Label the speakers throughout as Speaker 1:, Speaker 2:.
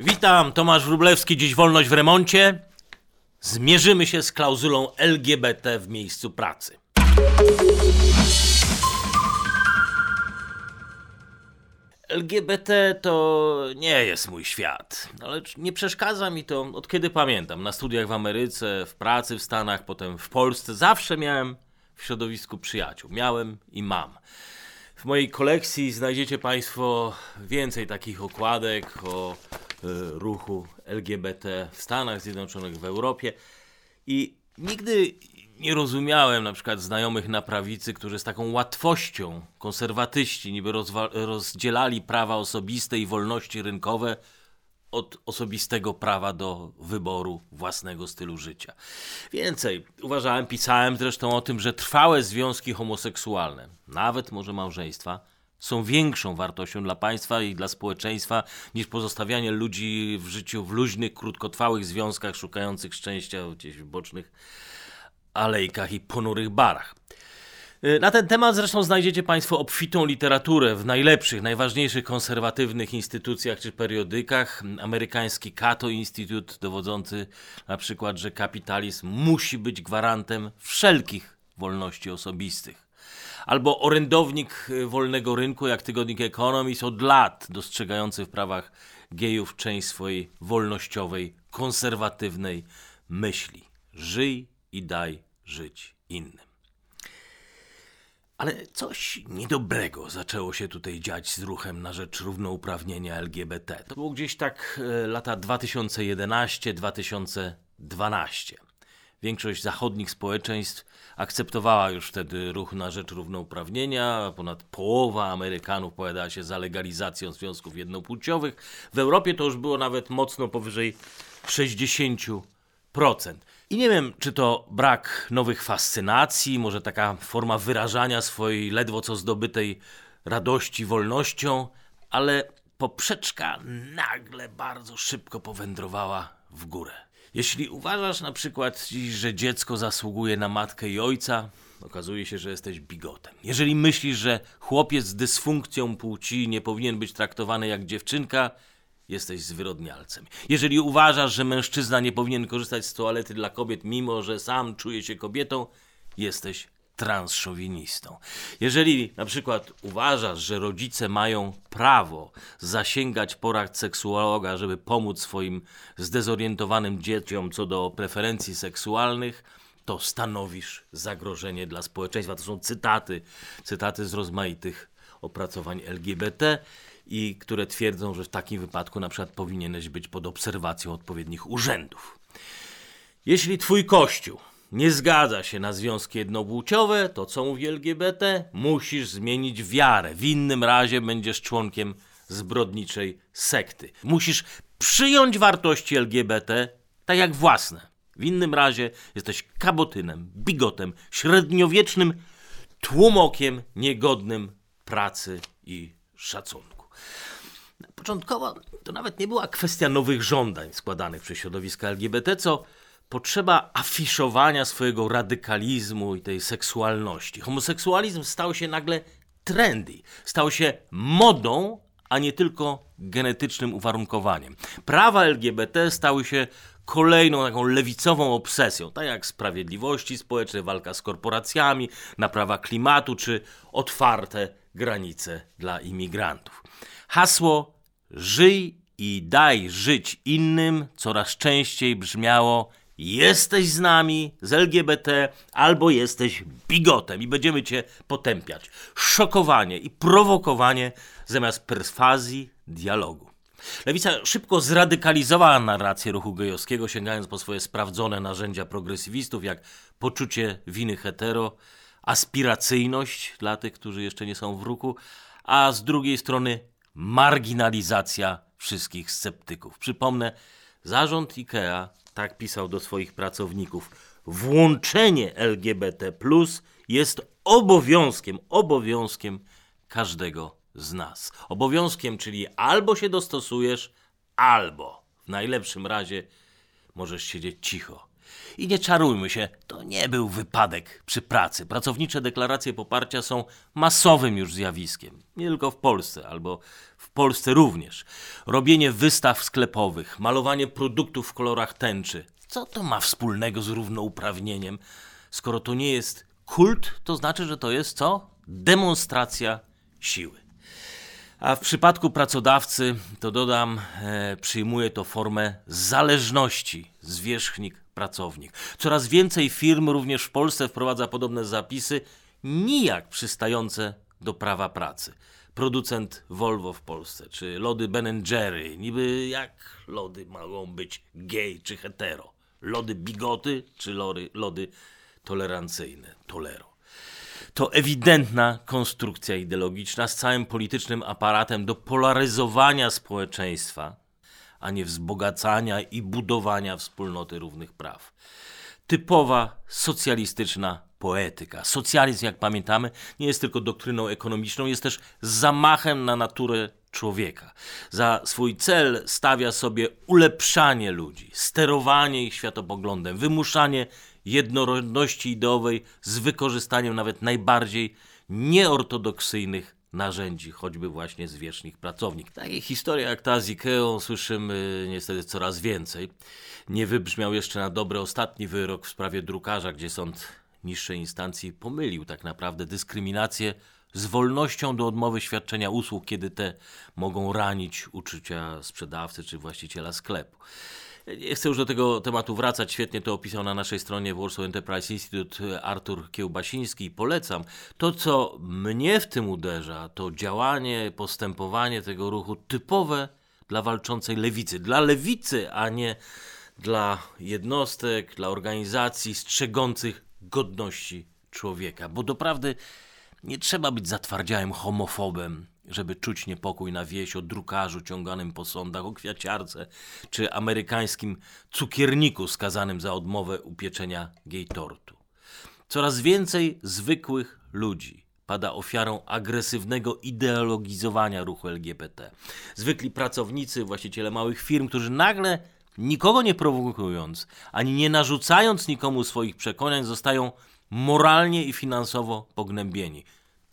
Speaker 1: Witam, Tomasz Wróblewski, dziś wolność w remoncie. Zmierzymy się z klauzulą LGBT w miejscu pracy. LGBT to nie jest mój świat, ale nie przeszkadza mi to od kiedy pamiętam. Na studiach w Ameryce, w pracy w Stanach, potem w Polsce zawsze miałem w środowisku przyjaciół. Miałem i mam. W mojej kolekcji znajdziecie Państwo więcej takich okładek o ruchu LGBT w Stanach Zjednoczonych, w Europie. I nigdy nie rozumiałem na przykład znajomych na prawicy, którzy z taką łatwością, konserwatyści, niby rozdzielali prawa osobiste i wolności rynkowe od osobistego prawa do wyboru własnego stylu życia. Więcej, uważałem, pisałem zresztą o tym, że trwałe związki homoseksualne, nawet może małżeństwa, są większą wartością dla państwa i dla społeczeństwa niż pozostawianie ludzi w życiu w luźnych, krótkotrwałych związkach szukających szczęścia gdzieś w bocznych alejkach i ponurych barach. Y, na ten temat zresztą znajdziecie Państwo obfitą literaturę w najlepszych, najważniejszych konserwatywnych instytucjach czy periodykach. Amerykański Cato Institute, dowodzący na przykład, że kapitalizm musi być gwarantem wszelkich wolności osobistych. Albo orędownik y, wolnego rynku, jak tygodnik Economist, od lat dostrzegający w prawach gejów część swojej wolnościowej, konserwatywnej myśli. Żyj i daj żyć innym. Ale coś niedobrego zaczęło się tutaj dziać z ruchem na rzecz równouprawnienia LGBT. To było gdzieś tak e, lata 2011-2012. Większość zachodnich społeczeństw akceptowała już wtedy ruch na rzecz równouprawnienia. Ponad połowa Amerykanów opowiadała się za legalizacją związków jednopłciowych. W Europie to już było nawet mocno powyżej 60%. I nie wiem, czy to brak nowych fascynacji, może taka forma wyrażania swojej ledwo co zdobytej radości wolnością, ale poprzeczka nagle bardzo szybko powędrowała w górę. Jeśli uważasz na przykład, że dziecko zasługuje na matkę i ojca, okazuje się, że jesteś bigotem. Jeżeli myślisz, że chłopiec z dysfunkcją płci nie powinien być traktowany jak dziewczynka, jesteś zwyrodnialcem. Jeżeli uważasz, że mężczyzna nie powinien korzystać z toalety dla kobiet, mimo że sam czuje się kobietą, jesteś transzowinistą. Jeżeli na przykład uważasz, że rodzice mają prawo zasięgać porad seksuologa, żeby pomóc swoim zdezorientowanym dzieciom co do preferencji seksualnych, to stanowisz zagrożenie dla społeczeństwa. To są cytaty, cytaty z rozmaitych opracowań LGBT i które twierdzą, że w takim wypadku na przykład powinieneś być pod obserwacją odpowiednich urzędów. Jeśli twój kościół nie zgadza się na związki jednopłciowe, to co mówi LGBT? Musisz zmienić wiarę. W innym razie będziesz członkiem zbrodniczej sekty. Musisz przyjąć wartości LGBT tak jak własne. W innym razie jesteś kabotynem, bigotem, średniowiecznym tłumokiem niegodnym pracy i szacunku. Początkowo to nawet nie była kwestia nowych żądań składanych przez środowiska LGBT, co potrzeba afiszowania swojego radykalizmu i tej seksualności. Homoseksualizm stał się nagle trendy, stał się modą, a nie tylko genetycznym uwarunkowaniem. Prawa LGBT stały się kolejną taką lewicową obsesją, tak jak sprawiedliwości społecznej, walka z korporacjami, naprawa klimatu czy otwarte granice dla imigrantów. Hasło żyj i daj żyć innym coraz częściej brzmiało jesteś z nami, z LGBT, albo jesteś bigotem i będziemy cię potępiać. Szokowanie i prowokowanie zamiast perswazji, dialogu. Lewica szybko zradykalizowała narrację ruchu gejowskiego, sięgając po swoje sprawdzone narzędzia progresywistów, jak poczucie winy hetero, aspiracyjność dla tych, którzy jeszcze nie są w ruchu, a z drugiej strony marginalizacja wszystkich sceptyków. Przypomnę, zarząd IKEA tak pisał do swoich pracowników. Włączenie LGBT jest obowiązkiem, obowiązkiem każdego z nas. Obowiązkiem, czyli albo się dostosujesz, albo w najlepszym razie możesz siedzieć cicho. I nie czarujmy się, to nie był wypadek przy pracy. Pracownicze deklaracje poparcia są masowym już zjawiskiem. Nie tylko w Polsce albo Polsce również. Robienie wystaw sklepowych, malowanie produktów w kolorach tęczy. Co to ma wspólnego z równouprawnieniem? Skoro to nie jest kult, to znaczy, że to jest co? Demonstracja siły. A w przypadku pracodawcy, to dodam, e, przyjmuje to formę zależności zwierzchnik-pracownik. Coraz więcej firm również w Polsce wprowadza podobne zapisy, nijak przystające do prawa pracy. Producent Volvo w Polsce, czy lody Ben Jerry, niby jak lody mogą być gay czy hetero? Lody bigoty, czy lody, lody tolerancyjne, tolero? To ewidentna konstrukcja ideologiczna z całym politycznym aparatem do polaryzowania społeczeństwa, a nie wzbogacania i budowania wspólnoty równych praw. Typowa socjalistyczna poetyka. Socjalizm, jak pamiętamy, nie jest tylko doktryną ekonomiczną, jest też zamachem na naturę człowieka. Za swój cel stawia sobie ulepszanie ludzi, sterowanie ich światopoglądem, wymuszanie jednorodności ideowej z wykorzystaniem nawet najbardziej nieortodoksyjnych narzędzi, choćby właśnie zwierzchnik pracownik. Takie historie jak ta z Ikeą słyszymy niestety coraz więcej. Nie wybrzmiał jeszcze na dobre ostatni wyrok w sprawie drukarza, gdzie sąd niższej instancji pomylił tak naprawdę dyskryminację z wolnością do odmowy świadczenia usług, kiedy te mogą ranić uczucia sprzedawcy czy właściciela sklepu. Nie chcę już do tego tematu wracać. Świetnie to opisał na naszej stronie Warsaw Enterprise Institute Artur Kiełbasiński. Polecam. To, co mnie w tym uderza, to działanie, postępowanie tego ruchu typowe dla walczącej lewicy. Dla lewicy, a nie dla jednostek, dla organizacji strzegących godności człowieka. Bo doprawdy nie trzeba być zatwardziałym homofobem, żeby czuć niepokój na wieś o drukarzu ciąganym po sądach, o kwiaciarce czy amerykańskim cukierniku skazanym za odmowę upieczenia gej tortu. Coraz więcej zwykłych ludzi pada ofiarą agresywnego ideologizowania ruchu LGBT. Zwykli pracownicy, właściciele małych firm, którzy nagle nikogo nie prowokując, ani nie narzucając nikomu swoich przekonań, zostają moralnie i finansowo pognębieni.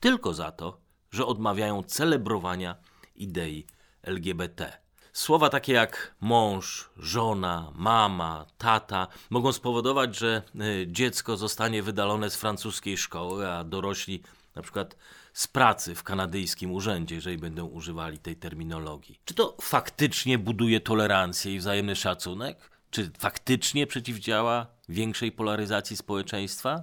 Speaker 1: Tylko za to, że odmawiają celebrowania idei LGBT. Słowa takie jak mąż, żona, mama, tata mogą spowodować, że e, dziecko zostanie wydalone z francuskiej szkoły, a dorośli na przykład z pracy w kanadyjskim urzędzie, jeżeli będą używali tej terminologii. Czy to faktycznie buduje tolerancję i wzajemny szacunek? Czy faktycznie przeciwdziała większej polaryzacji społeczeństwa?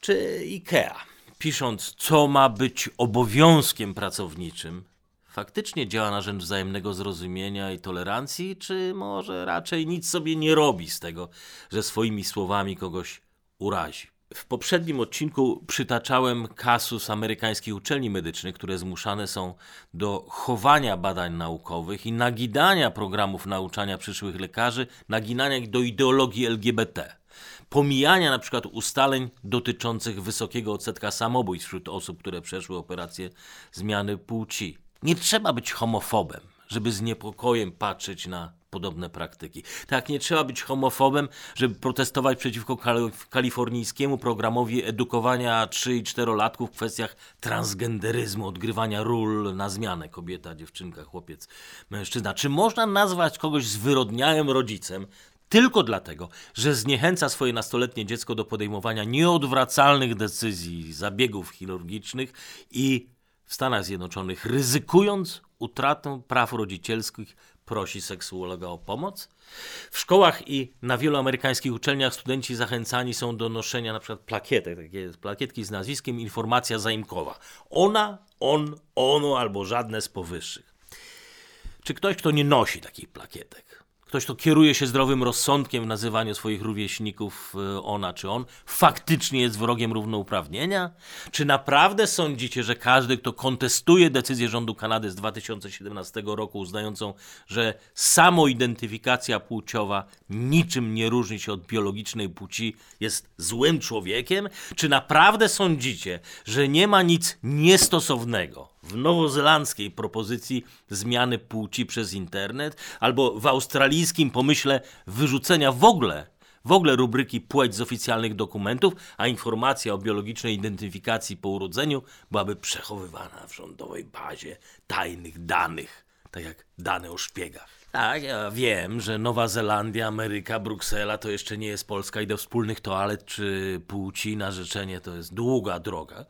Speaker 1: Czy IKEA, pisząc, co ma być obowiązkiem pracowniczym, faktycznie działa na rzecz wzajemnego zrozumienia i tolerancji, czy może raczej nic sobie nie robi z tego, że swoimi słowami kogoś urazi? W poprzednim odcinku przytaczałem kasus amerykańskich uczelni medycznych, które zmuszane są do chowania badań naukowych i nagidania programów nauczania przyszłych lekarzy, naginania do ideologii LGBT. Pomijania na przykład ustaleń dotyczących wysokiego odsetka samobójstw wśród osób, które przeszły operację zmiany płci. Nie trzeba być homofobem, żeby z niepokojem patrzeć na podobne praktyki. Tak, nie trzeba być homofobem, żeby protestować przeciwko kalifornijskiemu programowi edukowania 3 i 4-latków w kwestiach transgenderyzmu, odgrywania ról na zmianę kobieta, dziewczynka, chłopiec, mężczyzna. Czy można nazwać kogoś zwyrodniałym rodzicem, tylko dlatego, że zniechęca swoje nastoletnie dziecko do podejmowania nieodwracalnych decyzji, zabiegów chirurgicznych i w Stanach Zjednoczonych, ryzykując utratę praw rodzicielskich, prosi seksuologa o pomoc. W szkołach i na wielu amerykańskich uczelniach studenci zachęcani są do noszenia na przykład plakietek, takie plakietki z nazwiskiem informacja zaimkowa. Ona, on, ono albo żadne z powyższych. Czy ktoś, kto nie nosi takich plakietek, ktoś, kto kieruje się zdrowym rozsądkiem w nazywaniu swoich rówieśników e, ona czy on, faktycznie jest wrogiem równouprawnienia? Czy naprawdę sądzicie, że każdy, kto kontestuje decyzję rządu Kanady z 2017 roku, uznającą, że samoidentyfikacja płciowa niczym nie różni się od biologicznej płci, jest złym człowiekiem? Czy naprawdę sądzicie, że nie ma nic niestosownego w nowozelandzkiej propozycji zmiany płci przez internet, albo w australijskim pomyśle wyrzucenia w ogóle w ogóle rubryki płeć z oficjalnych dokumentów, a informacja o biologicznej identyfikacji po urodzeniu byłaby przechowywana w rządowej bazie tajnych danych, tak jak dane o szpiegach. Tak, ja wiem, że Nowa Zelandia, Ameryka, Bruksela to jeszcze nie jest Polska i do wspólnych toalet czy płci narzeczenie to jest długa droga.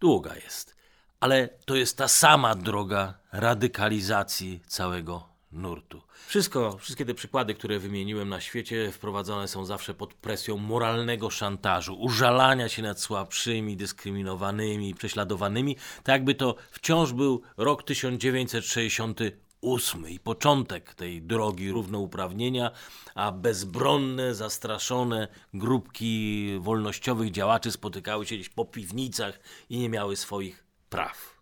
Speaker 1: Długa jest. Ale to jest ta sama droga radykalizacji całego nurtu. Wszystko, wszystkie te przykłady, które wymieniłem na świecie, wprowadzone są zawsze pod presją moralnego szantażu, użalania się nad słabszymi, dyskryminowanymi, prześladowanymi, tak jakby to wciąż był rok 1968 i początek tej drogi równouprawnienia, a bezbronne, zastraszone grupki wolnościowych działaczy spotykały się gdzieś po piwnicach i nie miały swoich praw.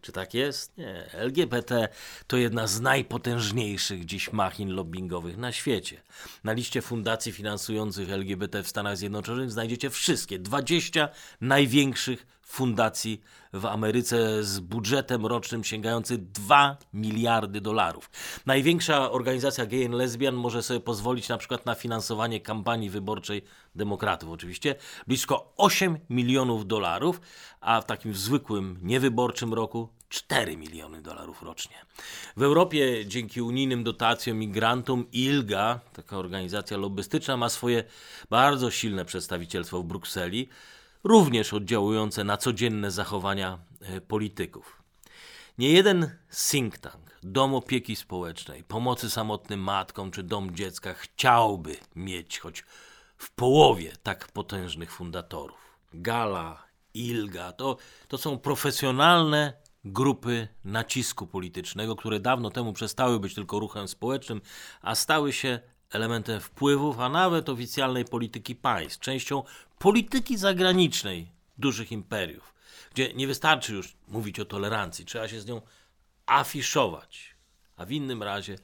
Speaker 1: Czy tak jest? Nie. LGBT to jedna z najpotężniejszych dziś machin lobbyingowych na świecie. Na liście fundacji finansujących LGBT w Stanach Zjednoczonych znajdziecie wszystkie 20 największych fundacji w Ameryce z budżetem rocznym sięgający 2 miliardy dolarów. Największa organizacja gay and lesbian może sobie pozwolić na przykład na finansowanie kampanii wyborczej demokratów oczywiście, blisko 8 milionów dolarów, a w takim zwykłym, niewyborczym roku 4 miliony dolarów rocznie. W Europie dzięki unijnym dotacjom migrantom ILGA, taka organizacja lobbystyczna, ma swoje bardzo silne przedstawicielstwo w Brukseli, również oddziałujące na codzienne zachowania e, polityków. Nie jeden think tank, dom opieki społecznej, pomocy samotnym matkom czy dom dziecka chciałby mieć choć w połowie tak potężnych fundatorów. Gala, Ilga to, to są profesjonalne grupy nacisku politycznego, które dawno temu przestały być tylko ruchem społecznym, a stały się elementem wpływów, a nawet oficjalnej polityki państw, częścią polityki zagranicznej dużych imperiów, gdzie nie wystarczy już mówić o tolerancji, trzeba się z nią afiszować, a w innym razie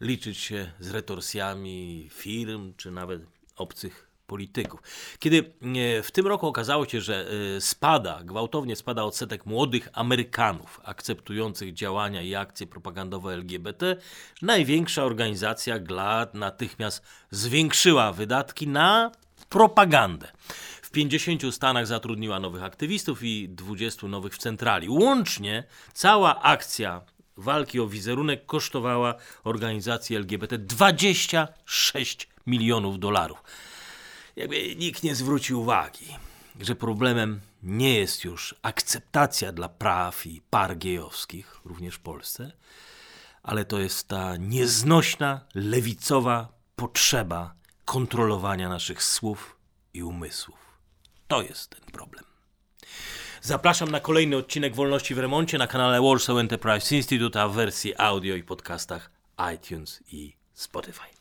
Speaker 1: liczyć się z retorsjami firm czy nawet obcych polityków. Kiedy e, w tym roku okazało się, że e, spada, gwałtownie spada odsetek młodych Amerykanów akceptujących działania i akcje propagandowe LGBT, największa organizacja GLAD natychmiast zwiększyła wydatki na propagandę. W 50 stanach zatrudniła nowych aktywistów i 20 nowych w centrali. Łącznie cała akcja walki o wizerunek kosztowała organizacji LGBT 26 milionów dolarów jakby nikt nie zwrócił uwagi, że problemem nie jest już akceptacja dla praw i par gejowskich, również w Polsce, ale to jest ta nieznośna, lewicowa potrzeba kontrolowania naszych słów i umysłów. To jest ten problem. Zapraszam na kolejny odcinek Wolności w Remoncie na kanale Warsaw Enterprise Institute, a w wersji audio i podcastach iTunes i Spotify.